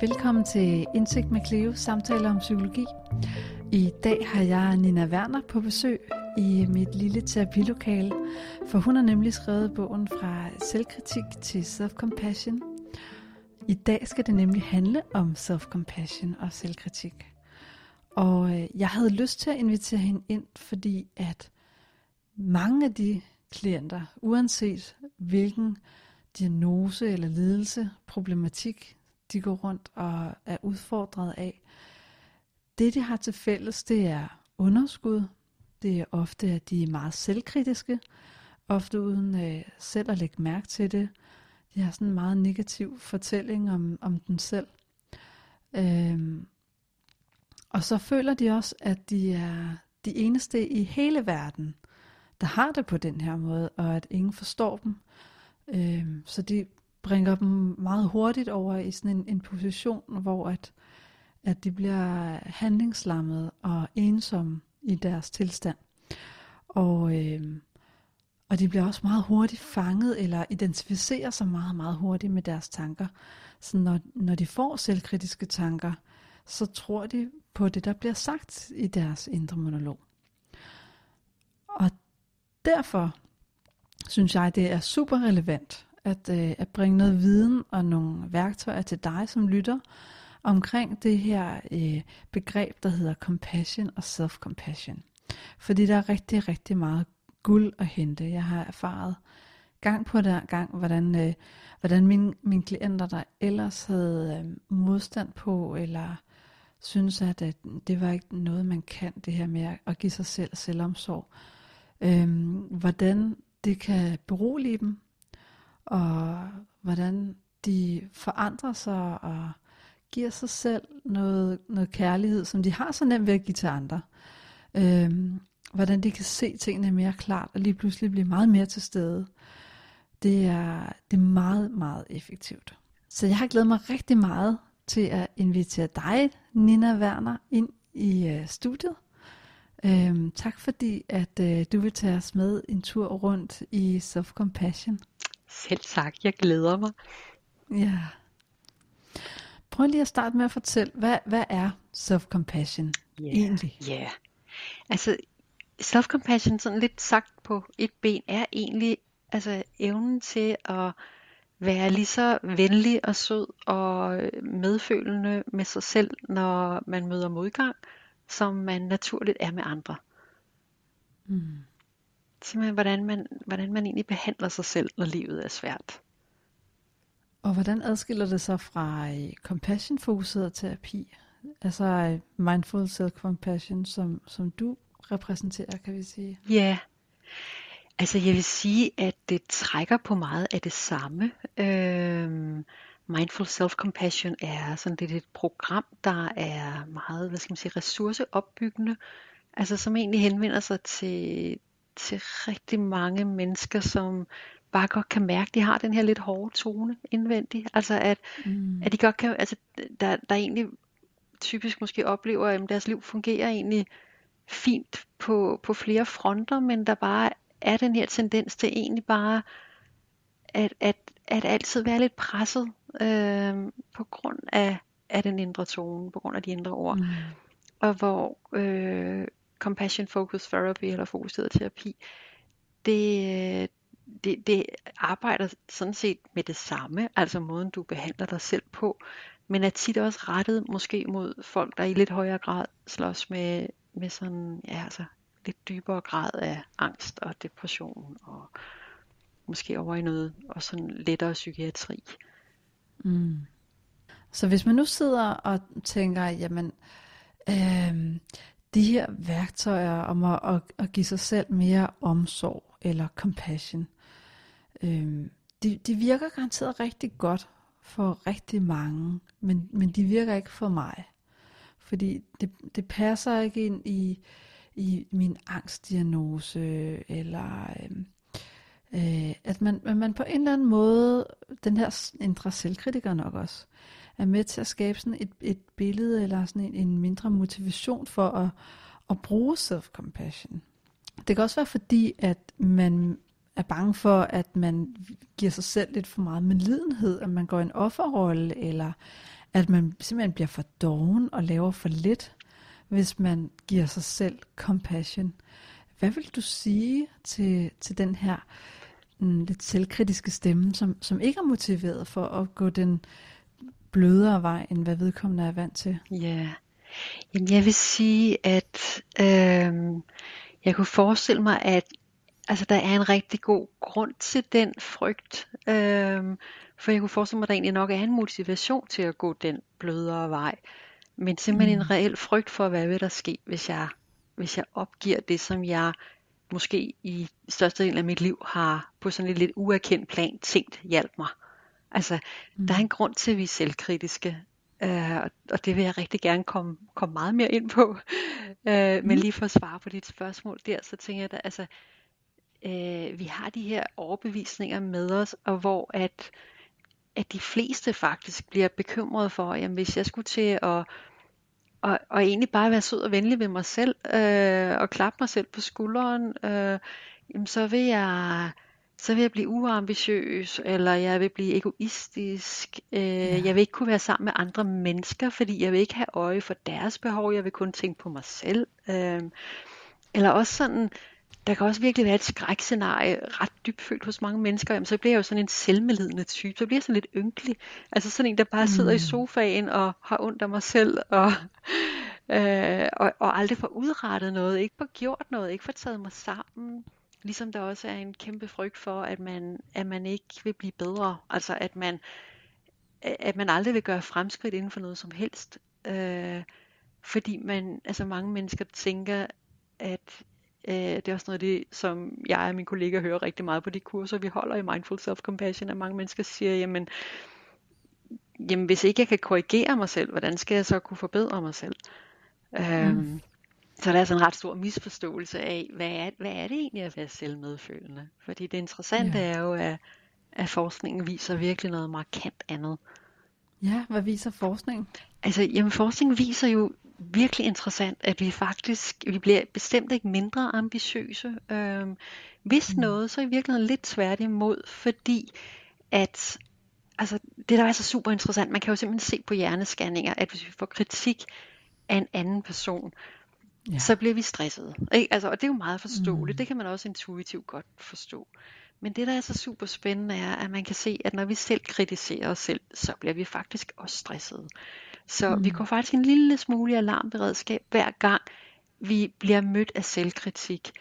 Velkommen til Indsigt med Cleo, samtaler om psykologi. I dag har jeg Nina Werner på besøg i mit lille terapilokale, for hun har nemlig skrevet bogen fra selvkritik til self-compassion. I dag skal det nemlig handle om self-compassion og selvkritik. Og øh, jeg havde lyst til at invitere hende ind, fordi at mange af de klienter, uanset hvilken diagnose eller lidelse, problematik de går rundt og er udfordret af. Det, de har til fælles, det er underskud. Det er ofte, at de er meget selvkritiske, ofte uden øh, selv at lægge mærke til det. De har sådan en meget negativ fortælling om, om den selv. Øhm, og så føler de også, at de er de eneste i hele verden, der har det på den her måde, og at ingen forstår dem. Øhm, så de bringer dem meget hurtigt over i sådan en, en position, hvor at, at de bliver handlingslammet og ensomme i deres tilstand. Og, øh, og de bliver også meget hurtigt fanget eller identificerer sig meget, meget hurtigt med deres tanker. Så når, når de får selvkritiske tanker, så tror de på det, der bliver sagt i deres indre monolog. Og derfor synes jeg, det er super relevant at, øh, at bringe noget viden og nogle værktøjer til dig som lytter omkring det her øh, begreb, der hedder compassion og self-compassion. Fordi der er rigtig, rigtig meget guld at hente. Jeg har erfaret gang på der gang, hvordan, øh, hvordan mine, mine klienter, der ellers havde øh, modstand på, eller synes, at, at det var ikke noget, man kan, det her med at give sig selv selvomsorg, øh, hvordan det kan berolige dem, og hvordan de forandrer sig og giver sig selv noget, noget kærlighed, som de har så nemt ved at give til andre. Øhm, hvordan de kan se tingene mere klart og lige pludselig blive meget mere til stede. Det er, det er meget, meget effektivt. Så jeg har glædet mig rigtig meget til at invitere dig, Nina Werner, ind i øh, studiet. Øhm, tak fordi, at øh, du vil tage os med en tur rundt i Self Compassion. Selv tak, jeg glæder mig. Ja. Prøv lige at starte med at fortælle, hvad, hvad er self-compassion yeah. egentlig? Ja, yeah. altså self-compassion, sådan lidt sagt på et ben, er egentlig altså evnen til at være lige så venlig og sød og medfølende med sig selv, når man møder modgang, som man naturligt er med andre. Mm simpelthen, hvordan man, hvordan man egentlig behandler sig selv, når livet er svært. Og hvordan adskiller det sig fra øh, compassion-fokuseret terapi? Altså øh, mindful self-compassion, som, som du repræsenterer, kan vi sige? Ja, altså jeg vil sige, at det trækker på meget af det samme. Øhm, mindful self-compassion er sådan lidt et program, der er meget, hvad skal man sige, ressourceopbyggende, altså som egentlig henvender sig til, til rigtig mange mennesker, som bare godt kan mærke, at de har den her lidt hårde tone indvendigt. Altså at, mm. at de godt kan, altså der, der egentlig typisk måske oplever, at deres liv fungerer egentlig fint på, på flere fronter, men der bare er den her tendens til egentlig bare at, at, at altid være lidt presset øh, på grund af, af den indre tone, på grund af de indre ord. Mm. Og hvor øh, compassion focused therapy eller fokuseret terapi, det, øh, det, det arbejder sådan set med det samme, altså måden du behandler dig selv på, men er tit også rettet måske mod folk, der i lidt højere grad slås med, med sådan, ja altså, lidt dybere grad af angst og depression og måske over i noget og sådan lettere psykiatri. Mm. Så hvis man nu sidder og tænker, jamen, øh, de her værktøjer om at, at, at give sig selv mere omsorg eller compassion, øhm, de, de virker garanteret rigtig godt for rigtig mange, men, men de virker ikke for mig. Fordi det, det passer ikke ind i, i min angstdiagnose, eller øhm, øh, at man, man på en eller anden måde, den her indre selvkritiker nok også, er med til at skabe sådan et, et billede eller sådan en, en mindre motivation for at, at bruge self-compassion. Det kan også være fordi, at man er bange for, at man giver sig selv lidt for meget medlidenhed, at man går en offerrolle, eller at man simpelthen bliver for doven og laver for lidt, hvis man giver sig selv compassion. Hvad vil du sige til, til den her mm, lidt selvkritiske stemme, som, som ikke er motiveret for at gå den blødere vej, end hvad vedkommende er vant til? Ja, Jamen, jeg vil sige, at øh, jeg kunne forestille mig, at altså, der er en rigtig god grund til den frygt. Øh, for jeg kunne forestille mig, at der egentlig nok er en motivation til at gå den blødere vej. Men simpelthen mm. en reel frygt for, hvad vil der ske, hvis jeg, hvis jeg opgiver det, som jeg måske i størstedelen af mit liv har på sådan et lidt uerkendt plan tænkt hjælp mig. Altså, mm. der er en grund til, at vi er selvkritiske. Uh, og det vil jeg rigtig gerne komme, komme meget mere ind på. Mm. Men lige for at svare på dit spørgsmål der, så tænker jeg, at altså, uh, vi har de her overbevisninger med os, og hvor at, at de fleste faktisk bliver bekymrede for, at hvis jeg skulle til at og, og egentlig bare være sød og venlig ved mig selv, øh, og klappe mig selv på skulderen, øh, jamen så vil jeg så vil jeg blive uambitiøs, eller jeg vil blive egoistisk. Øh, ja. Jeg vil ikke kunne være sammen med andre mennesker, fordi jeg vil ikke have øje for deres behov. Jeg vil kun tænke på mig selv. Øh, eller også sådan, der kan også virkelig være et skrækscenarie, ret dybfølt hos mange mennesker. Jamen, så bliver jeg jo sådan en selvmedlidende type. Så bliver jeg sådan lidt ynkelig. Altså sådan en, der bare sidder mm. i sofaen og har ondt af mig selv, og, øh, og, og aldrig får udrettet noget, ikke får gjort noget, ikke får taget mig sammen. Ligesom der også er en kæmpe frygt for, at man, at man ikke vil blive bedre. Altså at man, at man aldrig vil gøre fremskridt inden for noget som helst. Øh, fordi man, altså mange mennesker tænker, at øh, det er også noget af det, som jeg og mine kollegaer hører rigtig meget på de kurser, vi holder i Mindful Self-Compassion, at mange mennesker siger, jamen, jamen hvis ikke jeg kan korrigere mig selv, hvordan skal jeg så kunne forbedre mig selv? Mm. Øhm, så der er sådan en ret stor misforståelse af, hvad er, hvad er det egentlig at være selvmedfølende? Fordi det interessante ja. er jo, at, at forskningen viser virkelig noget markant andet. Ja, hvad viser forskningen? Altså, jamen forskningen viser jo virkelig interessant, at vi faktisk, vi bliver bestemt ikke mindre ambitiøse. Øhm, hvis mm. noget, så er i virkeligheden lidt svært imod, fordi at altså, det der er så super interessant, man kan jo simpelthen se på hjernescanninger, at hvis vi får kritik af en anden person, ja. så bliver vi stresset. Ikke? Altså, og det er jo meget forståeligt. Mm. Det kan man også intuitivt godt forstå. Men det, der er så super spændende, er, at man kan se, at når vi selv kritiserer os selv, så bliver vi faktisk også stresset. Så mm. vi går faktisk en lille smule alarmberedskab hver gang, vi bliver mødt af selvkritik.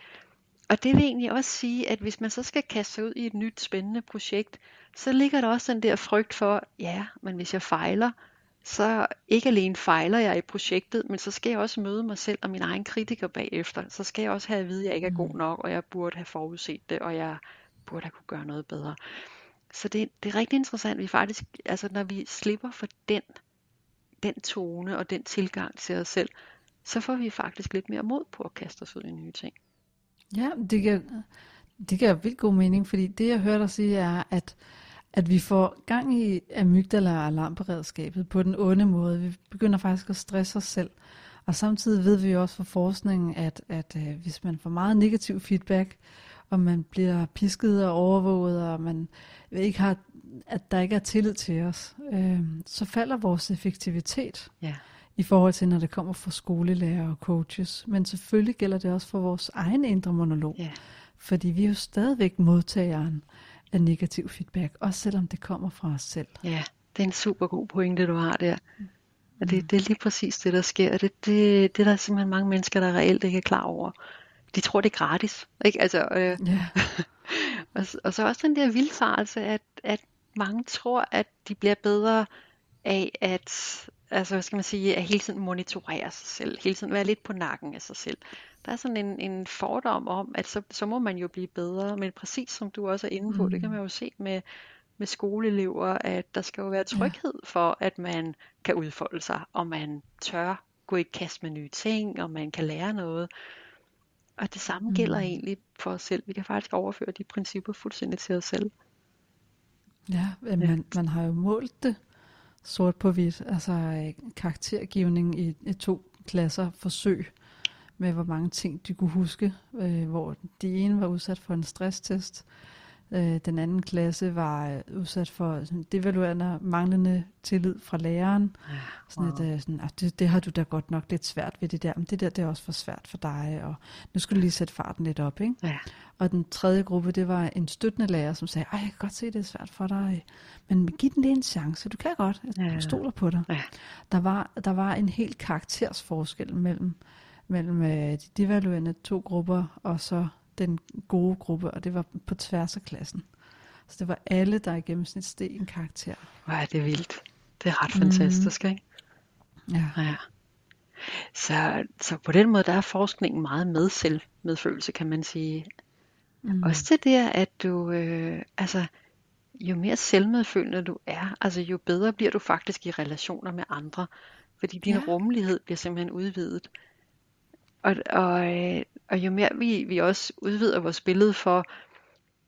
Og det vil egentlig også sige, at hvis man så skal kaste sig ud i et nyt spændende projekt, så ligger der også den der frygt for, ja, men hvis jeg fejler, så ikke alene fejler jeg i projektet, men så skal jeg også møde mig selv og min egen kritiker bagefter. Så skal jeg også have at vide, at jeg ikke er god mm. nok, og jeg burde have forudset det, og jeg burde have kunne gøre noget bedre. Så det, det er rigtig interessant, vi faktisk, altså når vi slipper for den, den tone og den tilgang til os selv, så får vi faktisk lidt mere mod på at kaste os ud i nye ting. Ja, det giver, det giver vildt god mening, fordi det jeg hørte dig sige er, at at vi får gang i amygdala og alarmberedskabet på den onde måde. Vi begynder faktisk at stresse os selv. Og samtidig ved vi også fra forskningen, at, at øh, hvis man får meget negativ feedback, og man bliver pisket og overvåget, og man ikke har, at der ikke er tillid til os, øh, så falder vores effektivitet ja. i forhold til, når det kommer fra skolelærer og coaches. Men selvfølgelig gælder det også for vores egen indre monolog. Ja. Fordi vi er jo stadigvæk modtageren af negativ feedback, også selvom det kommer fra os selv. Ja, det er en super god pointe, du har der. Og det, det er lige præcis det, der sker. Det, det, det er der simpelthen mange mennesker, der reelt ikke er klar over. De tror, det er gratis. Ikke? Altså, øh, ja. og, og så også den der vildfarelse, at, at mange tror, at de bliver bedre af at, altså, hvad skal man sige, at hele tiden monitorere sig selv, hele tiden være lidt på nakken af sig selv der er sådan en, en fordom om, at så, så må man jo blive bedre. Men præcis som du også er inde på, mm. det kan mm. man jo se med, med skoleelever, at der skal jo være tryghed ja. for, at man kan udfolde sig, og man tør gå i kast med nye ting, og man kan lære noget. Og det samme mm. gælder egentlig for os selv. Vi kan faktisk overføre de principper fuldstændig til os selv. Ja, man, man har jo målt det sort på hvidt. Altså øh, karaktergivning i, i to klasser forsøg med hvor mange ting de kunne huske, øh, hvor de ene var udsat for en stresstest, Øh, den anden klasse var øh, udsat for sådan, devaluerende manglende tillid fra læreren. Ja, Sådan wow. et, øh, sådan, "Ah, det, det har du da godt nok lidt svært ved det der, men det der det er også for svært for dig, og nu skal du lige sætte farten lidt op. Ikke? Ja. Og den tredje gruppe, det var en støttende lærer, som sagde, jeg kan godt se, det er svært for dig, men giv den lige en chance, du kan godt, Ja. jeg stoler på dig. Ja. Der var, der var en helt karaktersforskel mellem, mellem øh, de devaluerende to grupper, og så den gode gruppe, og det var på tværs af klassen. Så det var alle, der i gennemsnit steg en karakter. Hvor er det vildt. Det er ret fantastisk, ikke? Ja. Ja. Så, så på den måde, der er forskningen meget med selvmedfølelse, kan man sige. Mm. Også det, at du, øh, altså, jo mere selvmedfølende du er, altså jo bedre bliver du faktisk i relationer med andre, fordi din ja. rummelighed bliver simpelthen udvidet. Og, og, øh, og jo mere vi, vi også udvider vores billede for,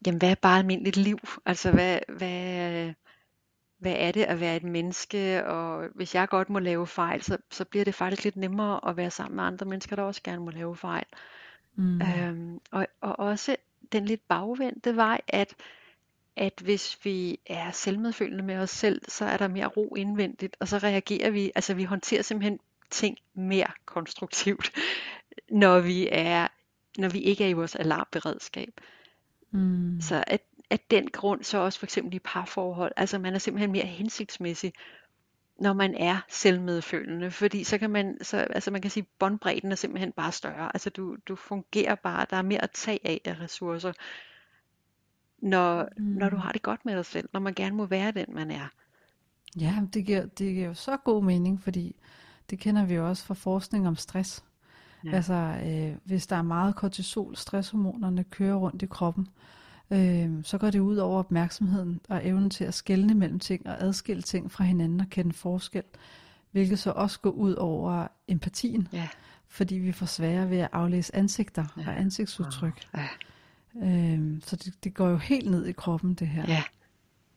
jamen hvad er bare almindeligt liv? Altså hvad, hvad, hvad er det at være et menneske? Og hvis jeg godt må lave fejl, så, så bliver det faktisk lidt nemmere at være sammen med andre mennesker, der også gerne må lave fejl. Mm. Øhm, og, og også den lidt bagvendte vej, at, at hvis vi er selvmedfølende med os selv, så er der mere ro indvendigt, og så reagerer vi, altså vi håndterer simpelthen ting mere konstruktivt, når vi er når vi ikke er i vores alarmberedskab. Mm. Så at, at den grund så også for eksempel i parforhold, altså man er simpelthen mere hensigtsmæssig, når man er selvmedfølende, fordi så kan man, så, altså man kan sige, båndbredden er simpelthen bare større. Altså du, du fungerer bare, der er mere at tage af af ressourcer, når, mm. når du har det godt med dig selv, når man gerne må være den, man er. Ja, det giver, det giver jo så god mening, fordi det kender vi jo også fra forskning om stress. Ja. Ja. Altså, øh, hvis der er meget kortisol, stresshormonerne kører rundt i kroppen, øh, så går det ud over opmærksomheden og evnen til at skelne mellem ting og adskille ting fra hinanden og kende forskel, hvilket så også går ud over empatien, Ja. fordi vi får sværere ved at aflæse ansigter Ja. og ansigtsudtryk. Ja. Øh, så det, det går jo helt ned i kroppen, det her. ja,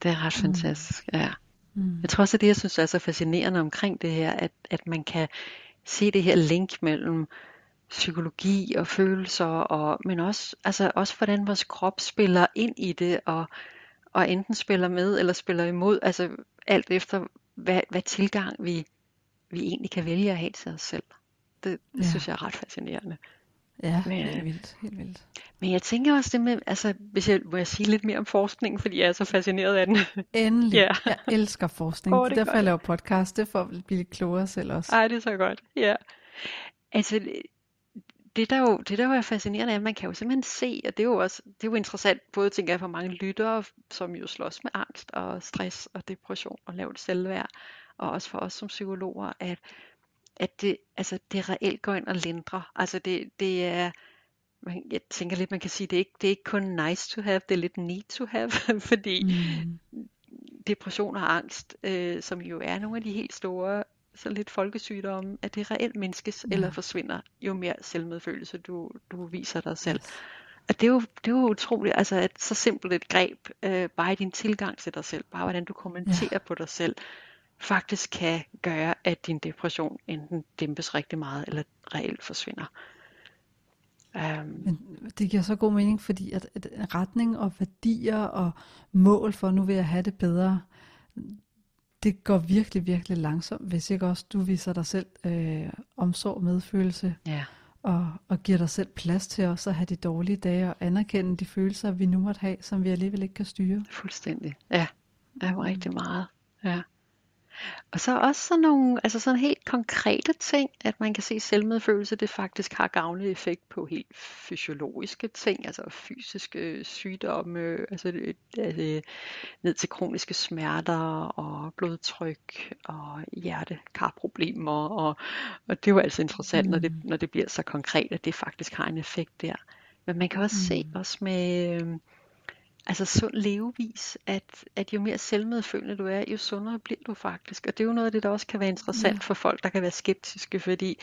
det er ret Mm. fantastisk. Ja. Mm. Jeg tror også, at det, jeg synes er så fascinerende omkring det her, at, at man kan se det her link mellem psykologi og følelser, og, men også, altså også hvordan vores krop spiller ind i det, og, og enten spiller med eller spiller imod, altså alt efter, hvad, hvad tilgang vi, vi egentlig kan vælge at have til os selv. Det, det Ja. synes jeg er ret fascinerende. Ja, Men, helt øh, vildt, helt vildt. Men jeg tænker også det med, altså hvis jeg, må jeg sige lidt mere om forskningen, fordi jeg er så fascineret af den. Endelig. Ja. Jeg elsker forskning. Åh, det er er derfor, godt. jeg laver podcast. Det for at blive klogere selv også. Ej, det er så godt. Ja. Altså, det der, jo, det der jo er fascinerende er, at man kan jo simpelthen se, og det er jo også det er jo interessant, både tænker jeg for mange lyttere, som jo slås med angst og stress og depression og lavt selvværd, og også for os som psykologer, at, at det, altså, det reelt går ind og lindrer. Altså det, det er, man, jeg tænker lidt, man kan sige, det er ikke, det er ikke kun nice to have, det er lidt need to have, fordi Mm. depression og angst, øh, som jo er nogle af de helt store, så lidt folkesygdomme, at det reelt mindskes Ja. eller forsvinder, jo mere selvmedfølelse du, du viser dig selv. Yes. Og det er jo, det er jo utroligt, altså et så simpelt et greb, øh, bare i din tilgang til dig selv, bare hvordan du kommenterer ja. på dig selv, faktisk kan gøre, at din depression enten dæmpes rigtig meget, eller reelt forsvinder. Um, Men det giver så god mening, fordi at, at retning og værdier og mål for, nu vil jeg have det bedre, det går virkelig, virkelig langsomt, hvis ikke også du viser dig selv øh, omsorg, medfølelse, ja. og, og giver dig selv plads til også at have de dårlige dage, og anerkende de følelser, vi nu måtte have, som vi alligevel ikke kan styre. Fuldstændig. Ja, det var rigtig meget. Ja. Og så også sådan nogle, altså sådan helt konkrete ting, at man kan se selvmedfølelse, det faktisk har gavnlig effekt på helt fysiologiske ting, altså fysiske sygdomme, altså, det- altså ned til kroniske smerter og blodtryk og hjertekarproblemer, og, og det er jo altså interessant, når, det, Mm. når det bliver så konkret, at det faktisk har en effekt der. Men man kan også mm. se Mm. også med, øh, altså sund levevis, at, at jo mere selvmedfølende du er, jo sundere bliver du faktisk. Og det er jo noget af det, der også kan være interessant Ja. for folk, der kan være skeptiske, fordi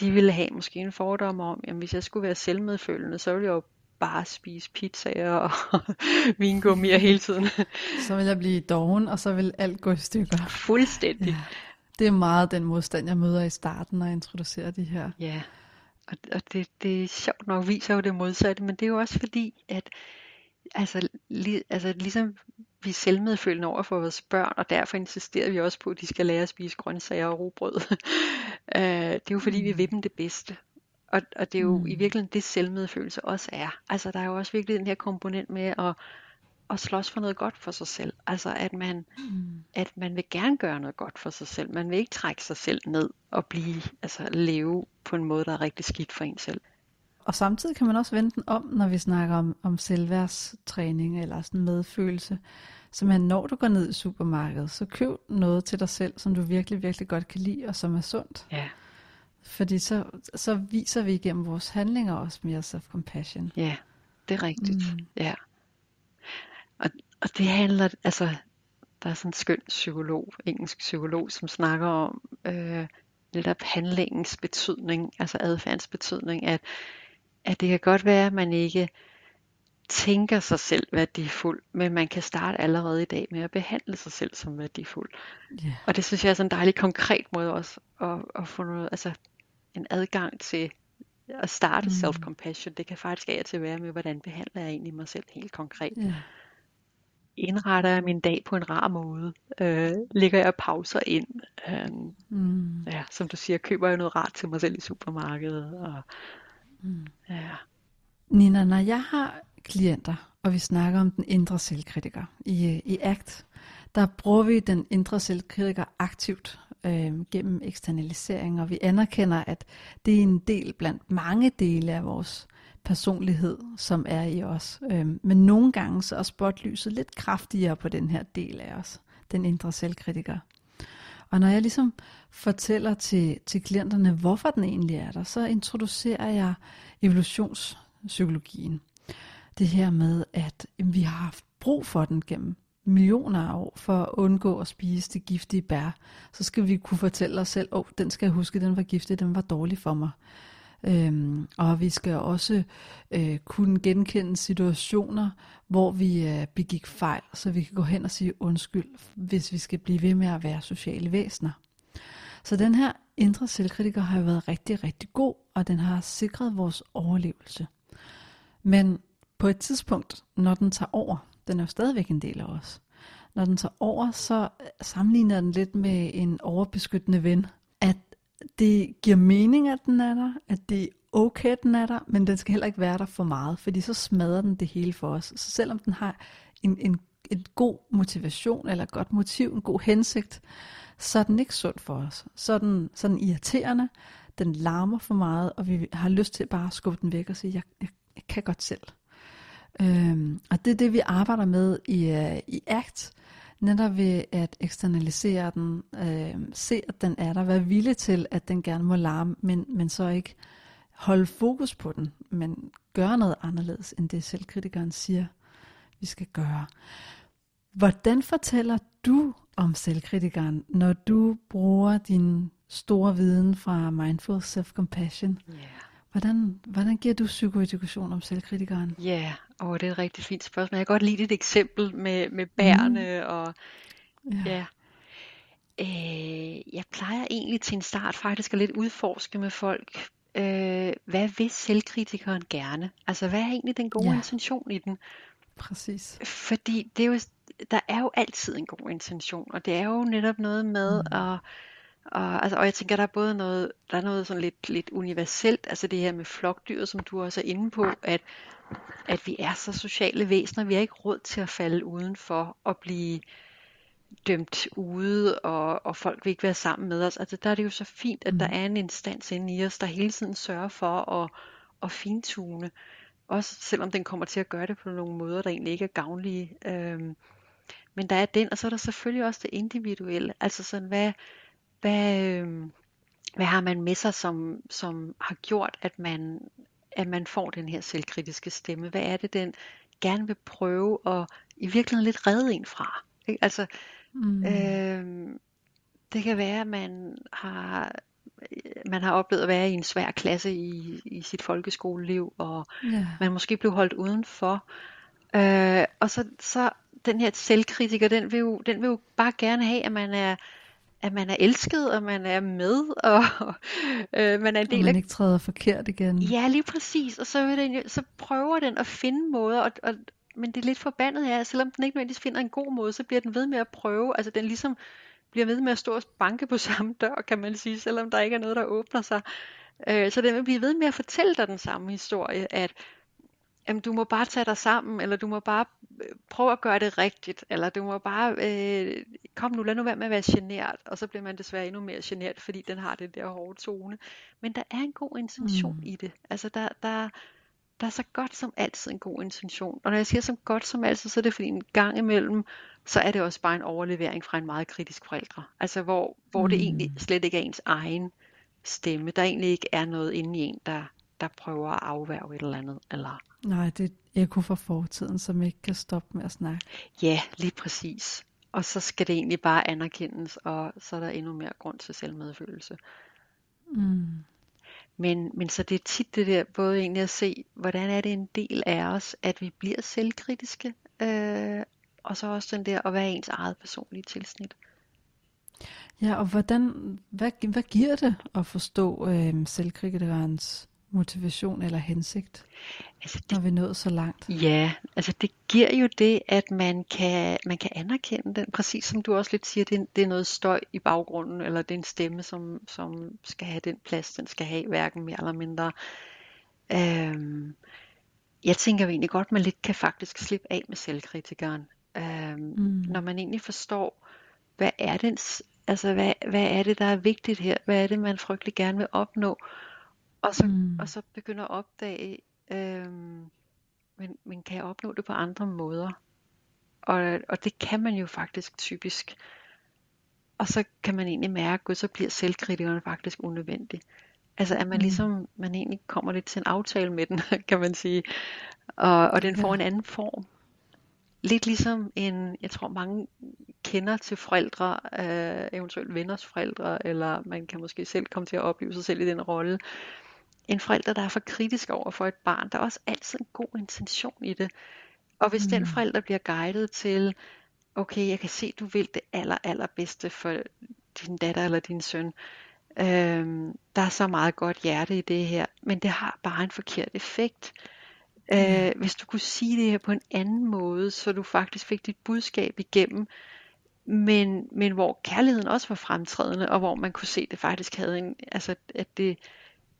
de ville have måske en fordom om, at hvis jeg skulle være selvmedfølende, så ville jeg jo bare spise pizzaer og vingummier hele tiden. Så vil jeg blive doven, og så vil alt gå i stykker. Fuldstændig. Ja. Det er meget den modstand, jeg møder i starten, når jeg introducerer de her. Ja, og, og det, det er sjovt nok viser jo det modsatte, men det er jo også fordi, at altså, li, altså ligesom vi er selvmedfølende over for vores børn, og derfor insisterer vi også på, at de skal lære at spise grøntsager og robrød. øh, det er jo fordi, mm. vi vil dem det bedste. Og, og det er jo mm. i virkeligheden det selvmedfølelse også er. Altså der er jo også virkelig den her komponent med at, at slås for noget godt for sig selv. Altså at man, mm. at man vil gerne gøre noget godt for sig selv. Man vil ikke trække sig selv ned og blive, altså leve på en måde, der er rigtig skidt for en selv. Og samtidig kan man også vende den om, når vi snakker om, om selvværdstræning eller sådan medfølelse. Så man, når du går ned i supermarkedet, så køb noget til dig selv, som du virkelig, virkelig godt kan lide, og som er sundt. Ja. Fordi så, så viser vi igennem vores handlinger også mere self-compassion. Ja, det er rigtigt. Mm. Ja. Og, og det handler, altså, der er sådan en skøn psykolog, engelsk psykolog, som snakker om øh, netop handlingens betydning, altså adfærdens betydning, at, at det kan godt være, at man ikke tænker sig selv værdifuld, men man kan starte allerede i dag med at behandle sig selv som værdifuld. Yeah. Og det synes jeg er sådan en dejlig konkret måde også at, at få noget, altså en adgang til at starte mm. self-compassion. Det kan faktisk af til være med, hvordan behandler jeg egentlig mig selv helt konkret. Yeah. Indretter jeg min dag på en rar måde? Øh, lægger jeg pauser ind? Øh, mm. ja, som du siger, køber jeg noget rart til mig selv i supermarkedet? Og, mm. ja. Nina, når jeg har klienter, og vi snakker om den indre selvkritiker i, øh, i ACT, der bruger vi den indre selvkritiker aktivt øh, gennem eksternalisering, og vi anerkender, at det er en del blandt mange dele af vores personlighed, som er i os. Øh, men nogle gange så er spotlyset lidt kraftigere på den her del af os, den indre selvkritiker. Og når jeg ligesom fortæller til, til klienterne, hvorfor den egentlig er der, så introducerer jeg evolutionspsykologien. Det her med, at vi har haft brug for den gennem millioner af år for at undgå at spise det giftige bær, så skal vi kunne fortælle os selv, åh, oh, den skal jeg huske, den var giftig, den var dårlig for mig. Øhm, og vi skal også øh, kunne genkende situationer, hvor vi øh, begik fejl, så vi kan gå hen og sige undskyld, hvis vi skal blive ved med at være sociale væsener. Så den her indre selvkritiker har jo været rigtig, rigtig god, og den har sikret vores overlevelse. Men på et tidspunkt, når den tager over, den er jo stadigvæk en del af os. Når den tager over, så sammenligner den lidt med en overbeskyttende ven. At det giver mening, at den er der, at det er okay, at den er der, men den skal heller ikke være der for meget, fordi så smadrer den det hele for os. Så selvom den har en, en, en god motivation, eller et godt motiv, en god hensigt, så er den ikke sund for os. Så er den, så er den irriterende, den larmer for meget, og vi har lyst til bare at skubbe den væk og sige, jeg, jeg, jeg kan godt selv. Øhm, og det er det, vi arbejder med i, uh, i ACT, netop ved at eksternalisere den, øh, se at den er der, være villig til, at den gerne må larme, men, men så ikke holde fokus på den, men gøre noget anderledes, end det selvkritikeren siger, vi skal gøre. Hvordan fortæller du om selvkritikeren, når du bruger din store viden fra Mindful Self-Compassion? Yeah. Hvordan, hvordan giver du psykoedukation om selvkritikeren? Ja, yeah. oh, det er et rigtig fint spørgsmål. Jeg kan godt lide et eksempel med, med bærene. Mm. Og, ja. ja. Øh, jeg plejer egentlig til en start faktisk at lidt udforske med folk, øh, hvad vil selvkritikeren gerne? Altså, hvad er egentlig den gode ja. intention i den? Præcis. Fordi det er jo, der er jo altid en god intention, og det er jo netop noget med mm. at og, altså, og jeg tænker, der er både noget, der er noget sådan lidt, lidt universelt, altså det her med flokdyr, som du også er inde på, at, at vi er så sociale væsener, vi har ikke råd til at falde udenfor og blive dømt ude, og, og folk vil ikke være sammen med os. Altså der er det jo så fint, at mm. der er en instans inde i os, der hele tiden sørger for at, at fintune. Også selvom den kommer til at gøre det på nogle måder, der egentlig ikke er gavnlige. Øhm, men der er den, og så er der selvfølgelig også det individuelle. Altså sådan, hvad, hvad, øh, hvad har man med sig, som, som har gjort, at man, at man får den her selvkritiske stemme? Hvad er det, den gerne vil prøve at i virkeligheden lidt redde en fra? Ikke? Altså, mm. øh, det kan være, at man har man har oplevet at være i en svær klasse i, i sit folkeskoleliv, og yeah. man måske blev holdt udenfor. Øh, og så, så den her selvkritiker, den vil, jo, den vil jo bare gerne have, at man er at man er elsket, og man er med, og øh, man er en del og man ikke træder forkert igen. Ja, lige præcis. Og så, vil den, så prøver den at finde måder, og, og, men det er lidt forbandet at selvom den ikke nødvendigvis finder en god måde, så bliver den ved med at prøve. Altså den ligesom bliver ved med at stå og banke på samme dør, kan man sige, selvom der ikke er noget, der åbner sig. Øh, så den vil blive ved med at fortælle dig den samme historie, at jamen, du må bare tage dig sammen, eller du må bare øh, prøve at gøre det rigtigt, eller du må bare, øh, kom nu, lad nu være med at være genert, og så bliver man desværre endnu mere genert, fordi den har det der hårde tone. Men der er en god intention mm. i det. Altså der, der, der er så godt som altid en god intention. Og når jeg siger så godt som altid, så er det fordi en gang imellem, så er det også bare en overlevering fra en meget kritisk forældre. Altså hvor, hvor mm. det egentlig slet ikke er ens egen stemme. Der egentlig ikke er noget inde i en, der, der prøver at afværge et eller andet. Eller... Nej, det er ekko fra fortiden, som ikke kan stoppe med at snakke. Ja, lige præcis. Og så skal det egentlig bare anerkendes, og så er der endnu mere grund til selvmedfølelse. Mm. Men, men så det er tit det der, både egentlig at se, hvordan er det en del af os, at vi bliver selvkritiske, øh, og så også den der at være ens eget personlige tilsnit. Ja, og hvordan, hvad, hvad giver det at forstå øh, selvkritikerens motivation eller hensigt, altså det, når vi er nået så langt? Ja, altså det giver jo det, at man kan, man kan anerkende den, præcis som du også lidt siger, det er, det er noget støj i baggrunden, eller det er en stemme, som, som skal have den plads, den skal have, hverken mere eller mindre. Øhm, jeg tænker jo egentlig godt, man lidt kan faktisk slippe af med selvkritikeren. Øhm, mm. Når man egentlig forstår, hvad er det, altså hvad, hvad er det, der er vigtigt her? Hvad er det, man frygtelig gerne vil opnå? Og så, mm. og så begynder at opdage, øhm, men, men kan jeg opnå det på andre måder? Og, og det kan man jo faktisk typisk. Og så kan man egentlig mærke, at så bliver selvkritikeren faktisk unødvendig. Altså at man mm. ligesom, man egentlig kommer lidt til en aftale med den, kan man sige. Og, og den får ja. en anden form. Lidt ligesom en, jeg tror mange kender til forældre, øh, eventuelt venners forældre, eller man kan måske selv komme til at opleve sig selv i den rolle. En forælder, der er for kritisk over for et barn, der er også altid en god intention i det. Og hvis mm. den forælder bliver guidet til, okay, jeg kan se, du vil det aller, allerbedste for din datter eller din søn, øhm, der er så meget godt hjerte i det her, men det har bare en forkert effekt. Øh, hvis du kunne sige det her på en anden måde, så du faktisk fik dit budskab igennem, men, men hvor kærligheden også var fremtrædende, og hvor man kunne se, at det faktisk havde en, altså at det,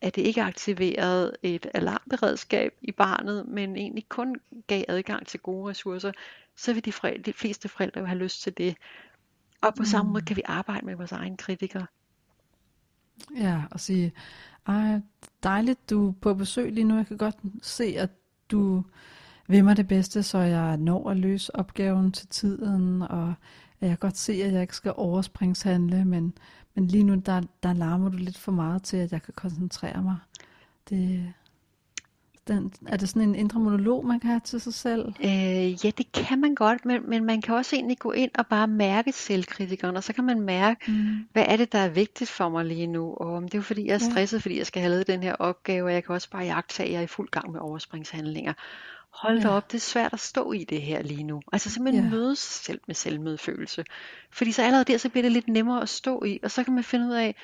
at det ikke aktiverede et alarmberedskab i barnet, men egentlig kun gav adgang til gode ressourcer, så vil de, forældre, de fleste forældre jo have lyst til det. Og på mm. samme måde kan vi arbejde med vores egen kritikere. Ja, og sige, ej, dejligt, du er på besøg lige nu. Jeg kan godt se, at du vil mig det bedste, så jeg når at løse opgaven til tiden, og jeg kan godt se, at jeg ikke skal overspringshandle, men, men lige nu, der, der larmer du lidt for meget til, at jeg kan koncentrere mig. Det, den, er det sådan en indre monolog, man kan have til sig selv? Øh, ja, det kan man godt, men, men man kan også egentlig gå ind og bare mærke selvkritikeren, og så kan man mærke, mm. hvad er det, der er vigtigt for mig lige nu, og om det er jo fordi, jeg er stresset, ja. fordi jeg skal have lavet den her opgave, og jeg kan også bare jagtage, at jeg er i fuld gang med overspringshandlinger. Hold da ja. op, det er svært at stå i det her lige nu. Altså simpelthen ja. møde sig selv med selvmedfølelse. Fordi så allerede der, så bliver det lidt nemmere at stå i, og så kan man finde ud af,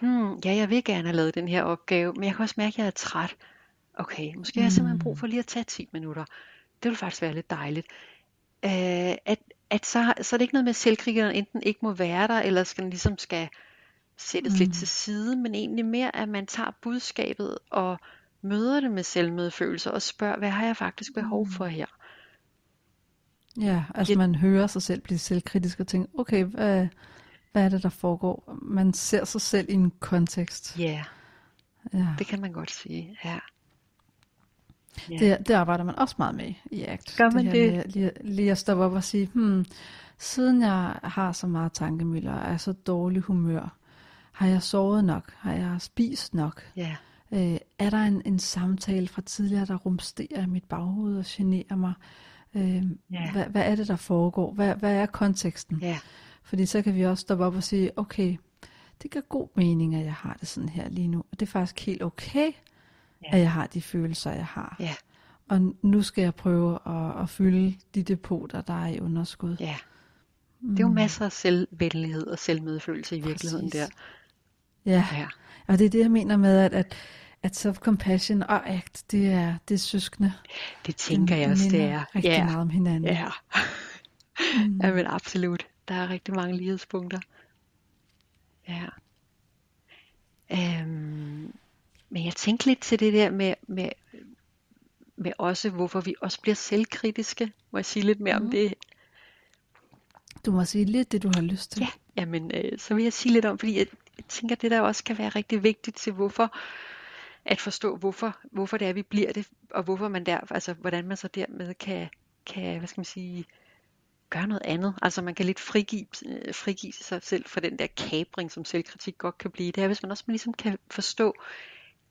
hmm, ja, jeg vil gerne have lavet den her opgave, men jeg kan også mærke, at jeg er træt. Okay, måske har jeg simpelthen brug for lige at tage 10 minutter. Det vil faktisk være lidt dejligt. Uh, at, at så, så er det ikke noget med, at selvkrigeren enten ikke må være der, eller skal den ligesom skal sættes mm. lidt til side, men egentlig mere, at man tager budskabet og møder det med selvmedfølelse og spørger, hvad har jeg faktisk behov for her? Ja, altså ja. man hører sig selv blive selvkritisk og tænker, okay, hvad, hvad er det, der foregår? Man ser sig selv i en kontekst. Ja, ja. det kan man godt sige, ja. Ja. Det, det arbejder man også meget med i ACT. Gør man det? det? Med, lige, lige at stoppe op og sige, hmm, siden jeg har så meget tankemøller, og er så dårlig humør, har jeg sovet nok? Har jeg spist nok? Ja. Øh, er der en, en samtale fra tidligere, der rumsterer i mit baghoved og generer mig? Øh, ja. hvad, hvad er det, der foregår? Hvad, hvad er konteksten? Ja. Fordi så kan vi også stoppe op og sige, okay, det gør god mening, at jeg har det sådan her lige nu. Og det er faktisk helt okay, ja. at jeg har de følelser, jeg har. Ja. Og nu skal jeg prøve at, at fylde de depoter, der er i underskud. Ja. Det er jo mm. masser af selvvenlighed og selvmedfølelse i virkeligheden Præcis. der. Ja. ja, og det er det, jeg mener med, at, at, at self-compassion og ACT, det er, det er søskende. Det tænker jeg også, det er. rigtig ja. meget om hinanden. Ja. mm. ja, men absolut. Der er rigtig mange lighedspunkter. Ja. Øhm, men jeg tænker lidt til det der med, med, med også, hvorfor vi også bliver selvkritiske. Må jeg sige lidt mere mm. om det? Du må sige lidt det, du har lyst til. Ja, jamen, øh, så vil jeg sige lidt om, fordi jeg, jeg tænker, det der også kan være rigtig vigtigt til, hvorfor at forstå, hvorfor, hvorfor det er, vi bliver det, og hvorfor man der, altså hvordan man så dermed kan, kan hvad skal man sige, gøre noget andet. Altså man kan lidt frigive, øh, frigive sig selv fra den der kabring, som selvkritik godt kan blive. Det er, hvis man også ligesom kan forstå,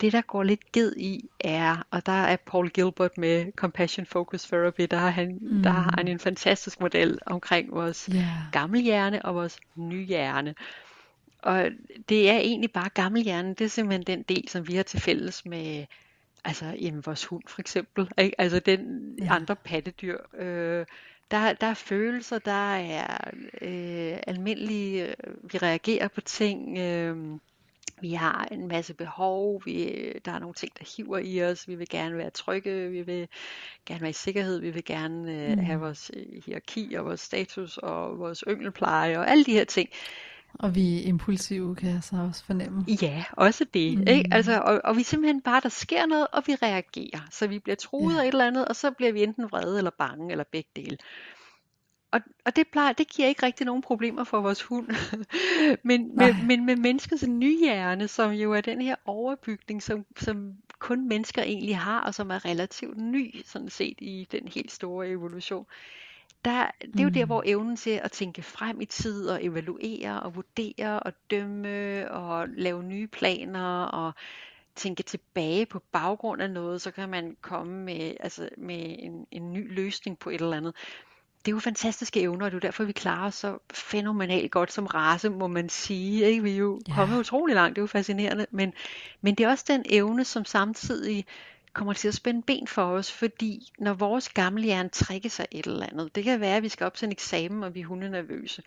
det der går lidt ged i er, og der er Paul Gilbert med Compassion Focus Therapy, der har han, mm. der har han en fantastisk model omkring vores yeah. gamle hjerne og vores nye hjerne. Og det er egentlig bare gammelhjernen, det er simpelthen den del, som vi har til fælles med altså, jamen, vores hund for eksempel, ikke? altså den ja. andre pattedyr. Øh, der, der er følelser, der er øh, almindelige, øh, vi reagerer på ting, øh, vi har en masse behov, vi, der er nogle ting, der hiver i os, vi vil gerne være trygge, vi vil gerne være i sikkerhed, vi vil gerne øh, mm. have vores hierarki og vores status og vores yngelpleje og alle de her ting. Og vi er impulsive, kan jeg så også fornemme. Ja, også det. Mm. Ikke? Altså, og, og vi er simpelthen bare, der sker noget, og vi reagerer. Så vi bliver truet ja. af et eller andet, og så bliver vi enten vrede eller bange, eller begge dele. Og, og det, plejer, det giver ikke rigtig nogen problemer for vores hund. men, med, men med menneskets nye hjerne, som jo er den her overbygning, som, som kun mennesker egentlig har, og som er relativt ny, sådan set i den helt store evolution, der, det er jo der, mm. hvor evnen til at tænke frem i tid og evaluere og vurdere og dømme og lave nye planer og tænke tilbage på baggrund af noget, så kan man komme med, altså med en, en ny løsning på et eller andet. Det er jo fantastiske evner, og det er jo derfor, vi klarer os så fænomenalt godt som race, må man sige. Ikke? Vi er jo ja. kommet utrolig langt, det er jo fascinerende. Men, men det er også den evne, som samtidig kommer til at spænde ben for os, fordi når vores gamle hjerne trækker sig et eller andet, det kan være, at vi skal op til en eksamen, og vi er hundenervøse,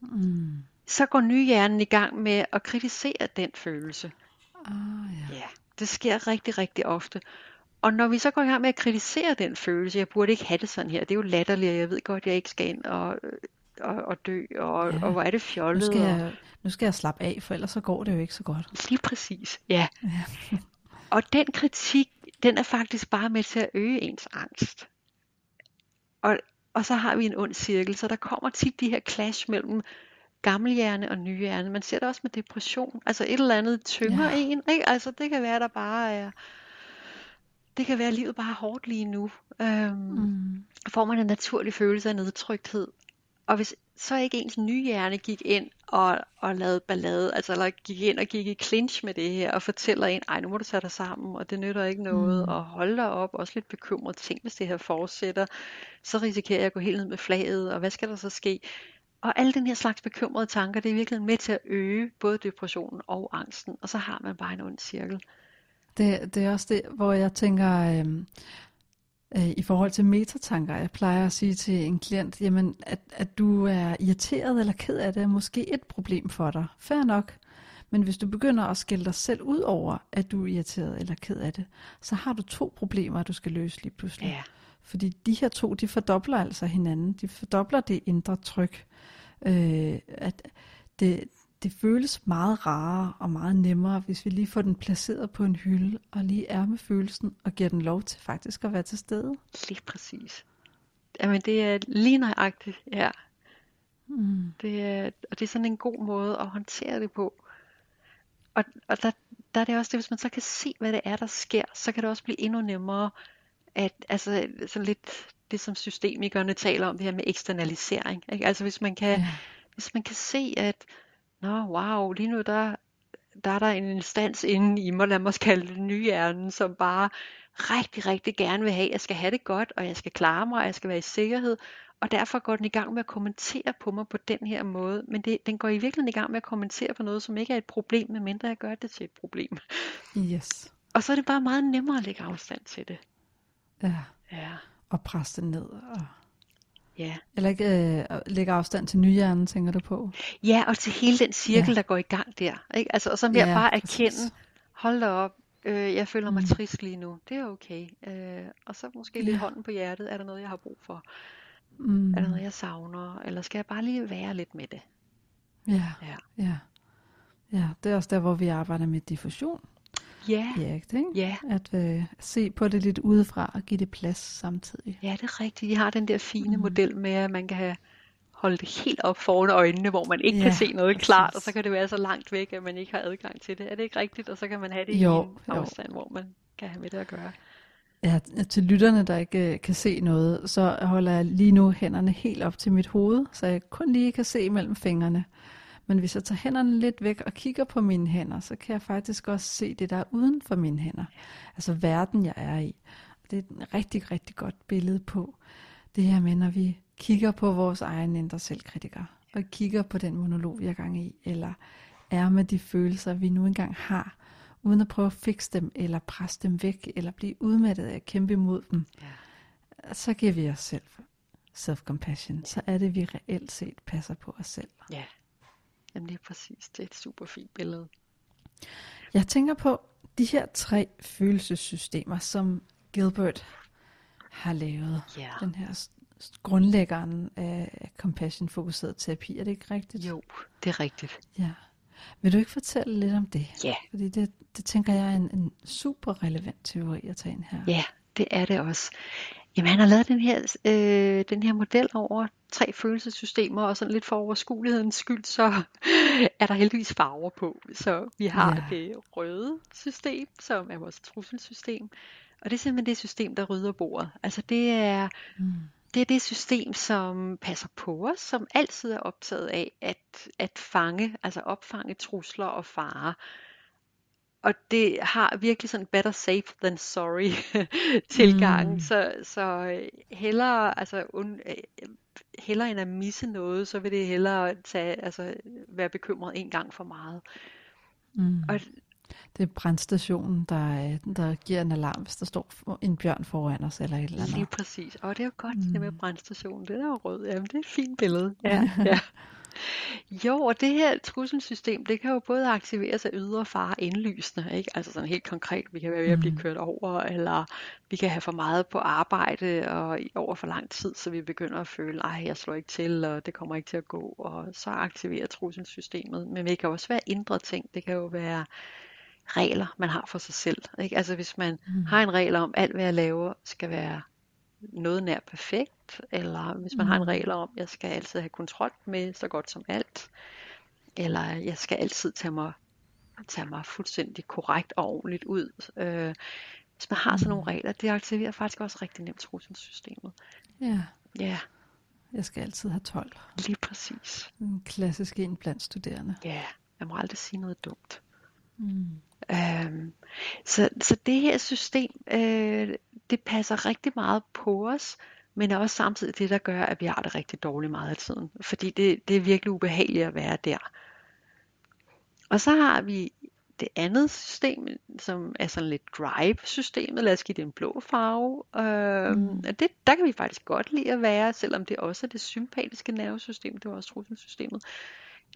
mm. så går nyhjernen i gang med at kritisere den følelse. Oh, ja. ja, det sker rigtig, rigtig ofte. Og når vi så går i gang med at kritisere den følelse, jeg burde ikke have det sådan her, det er jo latterligt, og jeg ved godt, jeg ikke skal ind og, og, og dø, og, ja. og hvor er det fjollet. Nu skal, jeg, nu skal jeg slappe af, for ellers så går det jo ikke så godt. Lige præcis, ja. ja. og den kritik, den er faktisk bare med til at øge ens angst. Og, og så har vi en ond cirkel, så der kommer tit de her clash mellem gammelhjerne og nyhjerne. Man ser det også med depression. Altså et eller andet tynger ja. en. Ikke? Altså det kan være, der bare er... Det kan være, at livet bare er hårdt lige nu. Øhm, mm. Får man en naturlig følelse af nedtrykthed. Og hvis så ikke ens nye hjerne gik ind og, og lavede ballade, altså eller gik ind og gik i clinch med det her, og fortæller en, ej nu må du tage dig sammen, og det nytter ikke noget, mm. og hold dig op, også lidt bekymret, tænk hvis det her fortsætter, så risikerer jeg at gå helt ned med flaget, og hvad skal der så ske? Og alle den her slags bekymrede tanker, det er virkelig med til at øge både depressionen og angsten, og så har man bare en ond cirkel. Det, det er også det, hvor jeg tænker, øh, øh, i forhold til metatanker. Jeg plejer at sige til en klient, jamen, at, at du er irriteret eller ked af det, er måske et problem for dig. Fair nok. Men hvis du begynder at skælde dig selv ud over, at du er irriteret eller ked af det, så har du to problemer, du skal løse lige pludselig. Ja. Fordi de her to, de fordobler altså hinanden. De fordobler det indre tryk. Øh, at det, det føles meget rarere og meget nemmere, hvis vi lige får den placeret på en hylde, og lige er med følelsen, og giver den lov til faktisk at være til stede. Lige præcis. Jamen det er lige nøjagtigt, ja. Mm. Det er, og det er sådan en god måde at håndtere det på. Og, og der, der er det også det, hvis man så kan se, hvad det er, der sker, så kan det også blive endnu nemmere, at altså sådan lidt det, som systemikerne taler om, det her med eksternalisering. Ikke? Altså hvis man kan, ja. hvis man kan se, at Nå, wow, lige nu der, der er der en instans inde i mig, lad mig kalde det nyhjernen, som bare rigtig, rigtig gerne vil have, at jeg skal have det godt, og jeg skal klare mig, og jeg skal være i sikkerhed, og derfor går den i gang med at kommentere på mig på den her måde. Men det, den går i virkeligheden i gang med at kommentere på noget, som ikke er et problem, medmindre jeg gør det til et problem. Yes. Og så er det bare meget nemmere at lægge afstand til det. Ja. Ja. Og presse det ned. Og Ja. Eller ikke øh, lægge afstand til nyhjernen, tænker du på? Ja, og til hele den cirkel, ja. der går i gang der. Ikke? Altså, og så med ja, at bare erkende, hold da op, Øh, jeg føler mig Mm. trist lige nu. Det er okay. Øh, og så måske lidt Ja. hånden på hjertet. Er der noget, jeg har brug for? Mm. Er der noget, jeg savner? Eller skal jeg bare lige være lidt med det? Ja, Ja. ja. Ja, det er også der, hvor vi arbejder med diffusion. Ja, Ja, ikke? ja, At øh, se på det lidt udefra og give det plads samtidig. ja, det er rigtigt. De har den der fine Mm. model med, at man kan have holde det helt op foran øjnene, hvor man ikke kan Ja, se noget klart, og præcis. så kan det være så langt væk, at man ikke har adgang til det. Er det ikke rigtigt? Og så kan man have det i Jo, en jo. afstand, hvor man kan have med det at gøre. Ja, til lytterne, der ikke øh, kan se noget, så holder jeg lige nu hænderne helt op til mit hoved, så jeg kun lige kan se mellem fingrene. Men hvis jeg tager hænderne lidt væk og kigger på mine hænder, så kan jeg faktisk også se det, der er uden for mine hænder. Altså verden, jeg er i. Og det er et rigtig, rigtig godt billede på det her med, når vi kigger på vores egen indre selvkritiker, og kigger på den monolog, vi er gang i, eller er med de følelser, vi nu engang har, uden at prøve at fikse dem, eller presse dem væk, eller blive udmattet af at kæmpe imod dem, Ja. så giver vi os selv self-compassion. Så er det, vi reelt set passer på os selv. Ja, Jamen, det er præcis. Det er et super fint billede. Jeg tænker på de her tre følelsessystemer, som Gilbert har lavet. Ja. Den her grundlæggeren af compassion-fokuseret terapi. Er det ikke rigtigt? Jo, det er rigtigt. Ja. Vil du ikke fortælle lidt om det? Ja. Fordi det, det tænker jeg er en, en super relevant teori at tage ind her. Ja, det er det også. Jamen, han har lavet den her, øh, den her model over tre følelsessystemer, og sådan lidt for overskuelighedens skyld, så er der heldigvis farver på. Så vi har Ja. det røde system, som er vores trusselsystem, og det er simpelthen det system, der rydder bordet. Altså det er, Mm. det er det system, som passer på os, som altid er optaget af at, at fange, altså opfange trusler og farer. Og det har virkelig sådan better safe than sorry tilgang. Mm. Så, så øh, hellere, altså, un, øh, hellere end at misse noget, så vil det hellere tage, altså, være bekymret en gang for meget. Mm. Og Det er brandstationen, der, øh, der giver en alarm, hvis der står en bjørn foran os eller et eller lige andet. præcis. Og det er jo godt, mm. det med Mm. brandstationen. Den er jo rød. Jamen, det er et fint billede. Ja, ja. Jo, og det her trusselsystem, det kan jo både aktiveres af ydre fare indlysende, ikke? Altså sådan helt konkret, vi kan være ved at blive Mm. kørt over, eller vi kan have for meget på arbejde og over for lang tid, så vi begynder at føle, ej, jeg slår ikke til, og det kommer ikke til at gå, og så aktiverer trusselssystemet. Men det kan også være indre ting, det kan jo være regler, man har for sig selv, ikke? Altså hvis man Mm. har en regel om, alt hvad jeg laver skal være noget nær perfekt, eller hvis man har en Mm. regel om, jeg skal altid have kontrol med så godt som alt, eller jeg skal altid tage mig, tage mig fuldstændig korrekt og ordentligt ud. Øh, hvis man har sådan nogle Mm. regler, det aktiverer faktisk også rigtig nemt trusselssystemet. Ja, Ja, jeg skal altid have 12. lige præcis. En klassisk en blandt studerende. Ja, jeg må aldrig sige noget dumt. Mm. Øhm, så, så det her system, øh, det passer rigtig meget på os, men er også samtidig det, der gør, at vi har det rigtig dårligt meget af tiden. Fordi det, det er virkelig ubehageligt at være der. Og så har vi det andet system, som er sådan lidt drive-systemet. Lad os give det en blå farve. Øhm, Mm. og det, der kan vi faktisk godt lide at være, selvom det også er det sympatiske nervesystem. Det var også trusselsystemet.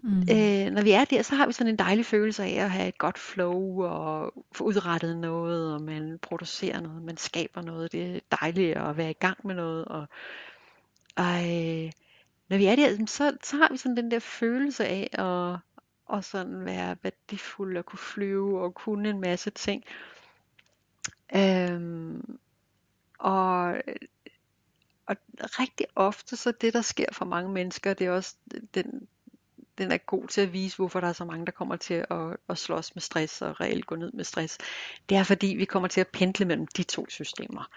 Mm. Øh, når vi er der, så har vi sådan en dejlig følelse af at have et godt flow og få udrettet noget, og man producerer noget, man skaber noget. Det er dejligt at være i gang med noget. Og, og øh, når vi er der, så, så har vi sådan den der følelse af at, og sådan være værdifuld og kunne flyve og kunne en masse ting. Øhm, og, og rigtig ofte så det, der sker for mange mennesker, det er også den, den er god til at vise, hvorfor der er så mange, der kommer til at, at slås med stress og reelt gå ned med stress. Det er fordi, vi kommer til at pendle mellem de to systemer.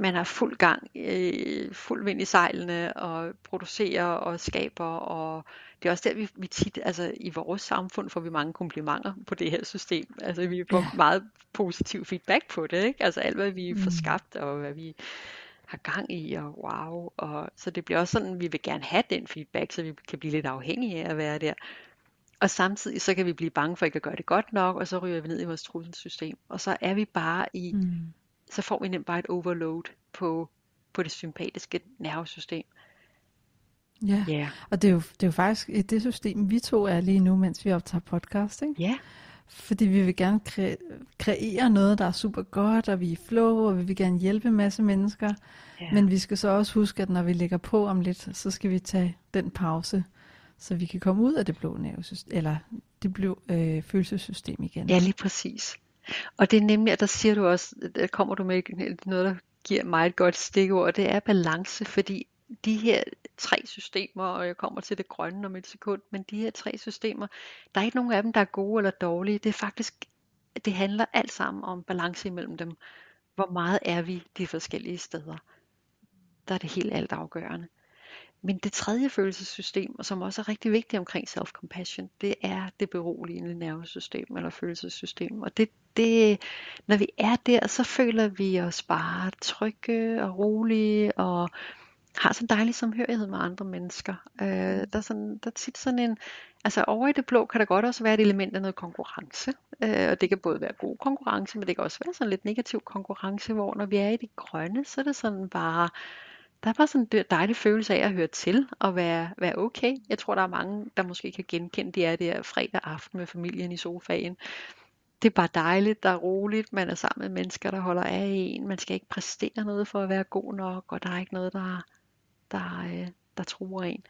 Man har fuld gang, øh, fuld vind i sejlene og producerer og skaber, og det er også der, vi, vi tit, altså i vores samfund får vi mange komplimenter på det her system. Altså vi får Ja. meget positiv feedback på det, ikke? Altså alt, hvad vi får Mm. skabt, og hvad vi har gang i, og wow. Og, så det bliver også sådan, vi vil gerne have den feedback, så vi kan blive lidt afhængige af at være der. Og samtidig så kan vi blive bange for ikke at gøre det godt nok, og så ryger vi ned i vores trusselsystem. Og så er vi bare i, Mm. så får vi nemt bare et overload på, på det sympatiske nervesystem. Ja, Ja, og det er, jo, det er jo faktisk det system, vi to er lige nu, mens vi optager podcast, ikke? ja, fordi vi vil gerne kre- kreere noget, der er super godt, og vi er flow, og vi vil gerne hjælpe en masse mennesker. Ja. Men vi skal så også huske, at når vi lægger på om lidt, så skal vi tage den pause, så vi kan komme ud af det blå nervesystem, eller det blå øh, følelsessystem igen. Ja, lige præcis. Og det er nemlig, at der siger du også, der kommer du med noget, der giver mig et godt stikord, det er balance, fordi de her tre systemer, og jeg kommer til det grønne om et sekund, men de her tre systemer, der er ikke nogen af dem, der er gode eller dårlige. Det er faktisk, det handler alt sammen om balance imellem dem. Hvor meget er vi de forskellige steder? Der er det helt alt afgørende. Men det tredje følelsessystem, som også er rigtig vigtigt omkring self-compassion, det er det beroligende nervesystem eller følelsessystem. Og det, det, når vi er der, så føler vi os bare trygge og rolige og har så dejlig samhørighed med andre mennesker. Øh, der, er sådan, der er tit sådan en, altså over i det blå kan der godt også være et element af noget konkurrence, øh, og det kan både være god konkurrence, men det kan også være sådan lidt negativ konkurrence, hvor når vi er i det grønne, så er det sådan bare, der er bare sådan en dejlig følelse af at høre til og være, være okay. Jeg tror, der er mange, der måske kan genkende, det er der fredag aften med familien i sofaen. Det er bare dejligt, der er roligt, man er sammen med mennesker, der holder af en. Man skal ikke præstere noget for at være god nok, og der er ikke noget, der, der, øh, der truer en.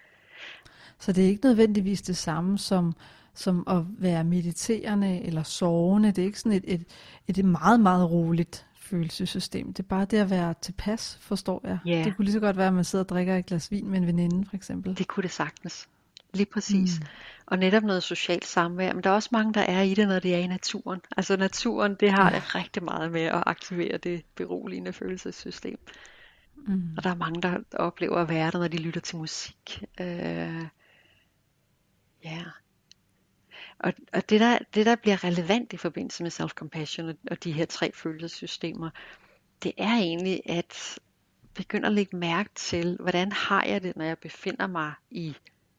Så det er ikke nødvendigvis det samme som, som at være mediterende eller sovende. Det er ikke sådan et, et, et meget, meget roligt følelsessystem. Det er bare det at være tilpas, forstår jeg. Yeah. Det kunne lige så godt være, at man sidder og drikker et glas vin med en veninde, for eksempel. Det kunne det sagtens. Lige præcis. Mm. Og netop noget socialt samvær. Men der er også mange, der er i det, når det er i naturen. Altså naturen, det har ja. rigtig meget med at aktivere det beroligende følelsessystem. Mm. Og der er mange, der oplever at være der, når de lytter til musik. Øh, ja. Og, og det, der, det, der bliver relevant i forbindelse med self-compassion og, og de her tre følelsessystemer, det er egentlig at begynde at lægge mærke til, hvordan har jeg det, når jeg befinder mig i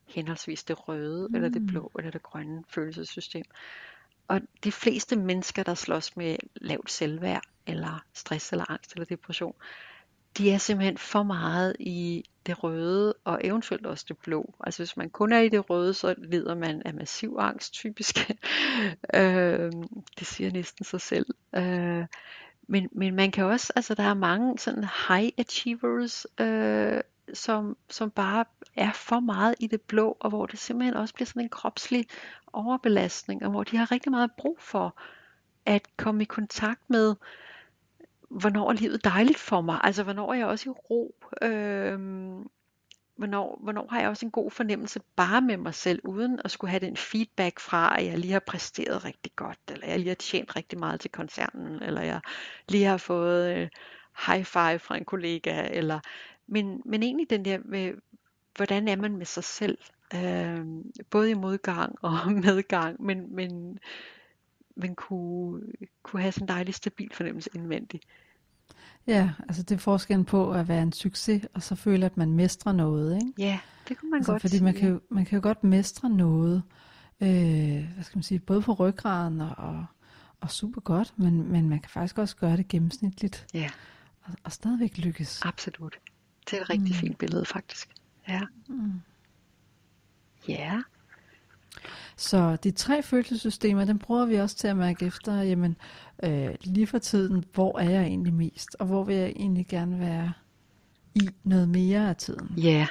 henholdsvis det røde, mm. eller det blå, eller det grønne følelsessystem. Og de fleste mennesker, der slås med lavt selvværd, eller stress, eller angst, eller depression, de er simpelthen for meget i det røde, og eventuelt også det blå. Altså hvis man kun er i det røde, så lider man af massiv angst typisk. øh, det siger næsten sig selv. Øh, men, men man kan også, altså der er mange sådan high achievers, øh, som, som bare er for meget i det blå, og hvor det simpelthen også bliver sådan en kropslig overbelastning, og hvor de har rigtig meget brug for at komme i kontakt med hvornår er livet dejligt for mig? Altså, hvornår er jeg også i ro? Øh, hvornår, hvornår har jeg også en god fornemmelse bare med mig selv, uden at skulle have den feedback fra, at jeg lige har præsteret rigtig godt, eller jeg lige har tjent rigtig meget til koncernen, eller jeg lige har fået øh, high five fra en kollega, eller, men, men egentlig den der med, hvordan er man med sig selv, øh, både i modgang og medgang, men, men men kunne, kunne have sådan en dejlig stabil fornemmelse indvendigt. Ja, altså det er forskellen på at være en succes, og så føle, at man mestrer noget, ikke? Ja, det kunne man altså, godt fordi sige. man kan, jo, man kan jo godt mestre noget, øh, hvad skal man sige, både på ryggraden og, og, og super godt, men, men man kan faktisk også gøre det gennemsnitligt. Ja. Og, og stadigvæk lykkes. Absolut. Det er et rigtig mm. fint billede, faktisk. Ja. Mm. Ja. Så de tre følelsessystemer, dem bruger vi også til at mærke efter, jamen, øh, lige for tiden, hvor er jeg egentlig mest, og hvor vil jeg egentlig gerne være i noget mere af tiden. Ja, yeah.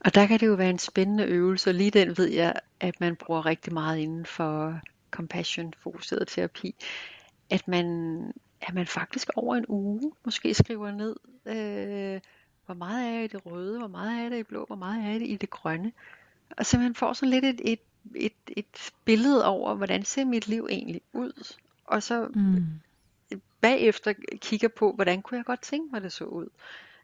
og der kan det jo være en spændende øvelse, og lige den ved jeg, at man bruger rigtig meget inden for compassion-fokuseret terapi, at man, at man faktisk over en uge måske skriver ned, øh, hvor meget er jeg i det røde, hvor meget er jeg i det blå, hvor meget er jeg i det grønne, og så man får sådan lidt et, et et, et billede over, hvordan ser mit liv egentlig ud, og så mm. bagefter kigger på, hvordan kunne jeg godt tænke mig, det så ud.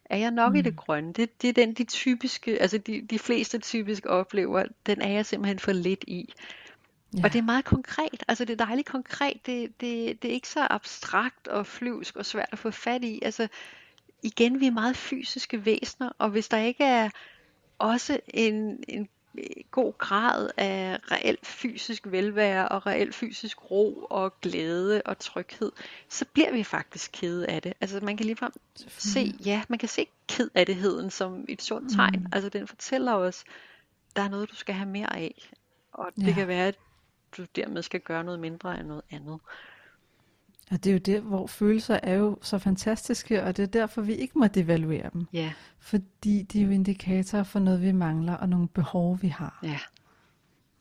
Er jeg nok mm. i det grønne? Det, det er den, de typiske, altså de, de fleste typisk oplever, den er jeg simpelthen for lidt i. Ja. Og det er meget konkret, altså det er dejligt konkret, det, det, det er ikke så abstrakt og flyvsk og svært at få fat i. Altså igen, vi er meget fysiske væsener, og hvis der ikke er også en, en god grad af reelt fysisk velvære og reelt fysisk ro og glæde og tryghed, så bliver vi faktisk kede af det. Altså man kan ligefrem se, ja, man kan se ked af detheden som et sundt tegn. Mm. Altså den fortæller os, der er noget, du skal have mere af. Og det ja. kan være, at du dermed skal gøre noget mindre af noget andet. Og det er jo det, hvor følelser er jo så fantastiske, og det er derfor, vi ikke må devaluere dem. Ja. Fordi de er jo indikatorer for noget, vi mangler, og nogle behov, vi har. Ja.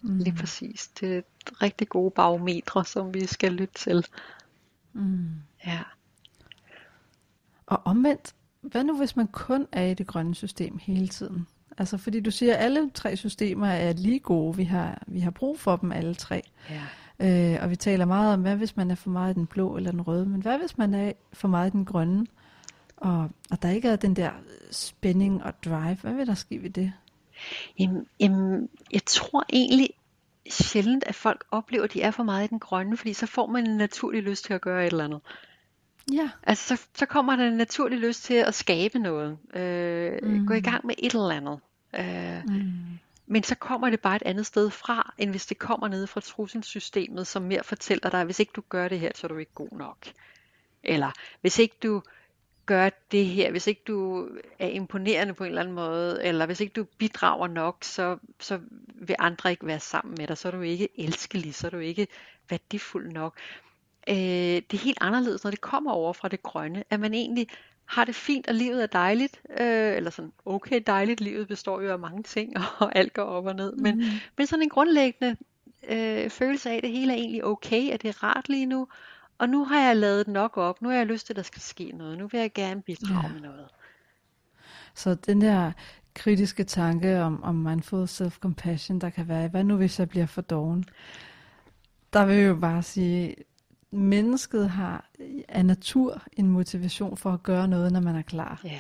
Mm. Lige præcis. Det er rigtig gode barometre, som vi skal lytte til. Mm. Ja. Og omvendt, hvad nu hvis man kun er i det grønne system hele tiden? Altså fordi du siger, at alle tre systemer er lige gode. Vi har, vi har brug for dem alle tre. Ja. Øh, og vi taler meget om, hvad hvis man er for meget i den blå eller den røde, men hvad hvis man er for meget i den grønne, og, og der ikke er den der spænding og drive, hvad vil der ske ved det? Jamen, jamen, jeg tror egentlig sjældent, at folk oplever, at de er for meget i den grønne, fordi så får man en naturlig lyst til at gøre et eller andet. Ja. Altså, så, så kommer der en naturlig lyst til at skabe noget. Øh, mm. Gå i gang med et eller andet. Øh, mm. Men så kommer det bare et andet sted fra, end hvis det kommer nede fra trusselssystemet, som mere fortæller dig, at hvis ikke du gør det her, så er du ikke god nok. Eller hvis ikke du gør det her, hvis ikke du er imponerende på en eller anden måde, eller hvis ikke du bidrager nok, så, så vil andre ikke være sammen med dig, så er du ikke elskelig, så er du ikke værdifuld nok. Øh, det er helt anderledes, når det kommer over fra det grønne, at man egentlig har det fint, og livet er dejligt, øh, eller sådan okay dejligt, livet består jo af mange ting, og alt går op og ned, men, mm. men sådan en grundlæggende øh, følelse af, at det hele er egentlig okay, at det er rart lige nu, og nu har jeg lavet nok op, nu har jeg lyst til, at der skal ske noget, nu vil jeg gerne bidrage ja. med noget. Så den der kritiske tanke om, om mindful self-compassion, der kan være, hvad nu hvis jeg bliver for doven? Der vil jeg jo bare sige, mennesket har af natur en motivation for at gøre noget, når man er klar. Ja.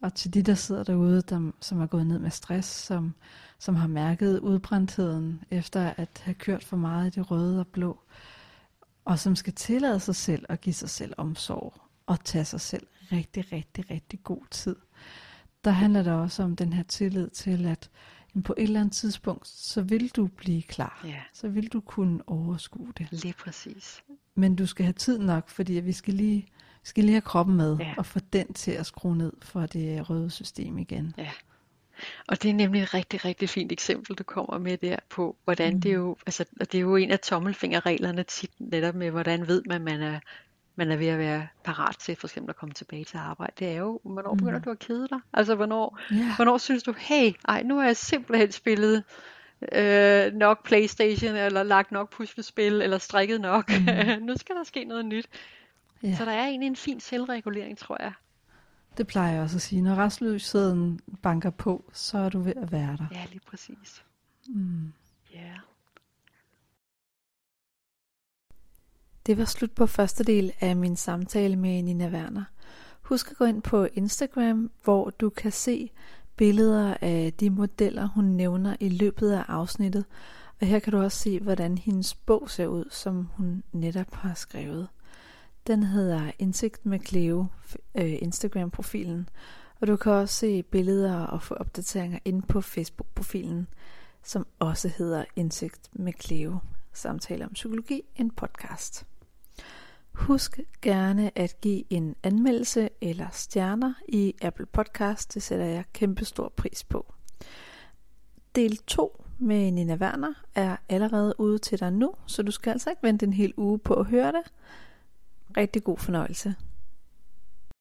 Og til de, der sidder derude, der, som er gået ned med stress, som, som har mærket udbrændtheden efter at have kørt for meget i det røde og blå, og som skal tillade sig selv at give sig selv omsorg og tage sig selv rigtig, rigtig, rigtig god tid. Der handler det også om den her tillid til, at på et eller andet tidspunkt, så vil du blive klar. Ja. Så vil du kunne overskue det. Lige præcis. Men du skal have tid nok, fordi vi skal lige, skal lige have kroppen med, ja. og få den til at skrue ned for det røde system igen. Ja. Og det er nemlig et rigtig, rigtig fint eksempel, du kommer med der på, hvordan mm. det er jo, altså det er jo en af tommelfingerreglerne tit netop med, hvordan ved man, man er man er ved at være parat til for eksempel at komme tilbage til arbejde, det er jo, hvornår begynder mm. du at kede dig? Altså, hvornår, yeah. hvornår synes du, hey, ej, nu har jeg simpelthen spillet øh, nok Playstation, eller lagt nok puslespil, eller strikket nok. Mm. nu skal der ske noget nyt. Yeah. Så der er egentlig en fin selvregulering, tror jeg. Det plejer jeg også at sige. Når restløsheden banker på, så er du ved at være der. Ja, lige præcis. Mm. Yeah. Det var slut på første del af min samtale med Nina Werner. Husk at gå ind på Instagram, hvor du kan se billeder af de modeller, hun nævner i løbet af afsnittet. Og her kan du også se, hvordan hendes bog ser ud, som hun netop har skrevet. Den hedder Indsigt med Cleo, øh, Instagram-profilen. Og du kan også se billeder og få opdateringer ind på Facebook-profilen, som også hedder Indsigt med Cleo. Samtale om psykologi, en podcast. Husk gerne at give en anmeldelse eller stjerner i Apple Podcast. Det sætter jeg kæmpe stor pris på. Del 2 med Nina Werner er allerede ude til dig nu, så du skal altså ikke vente en hel uge på at høre det. Rigtig god fornøjelse.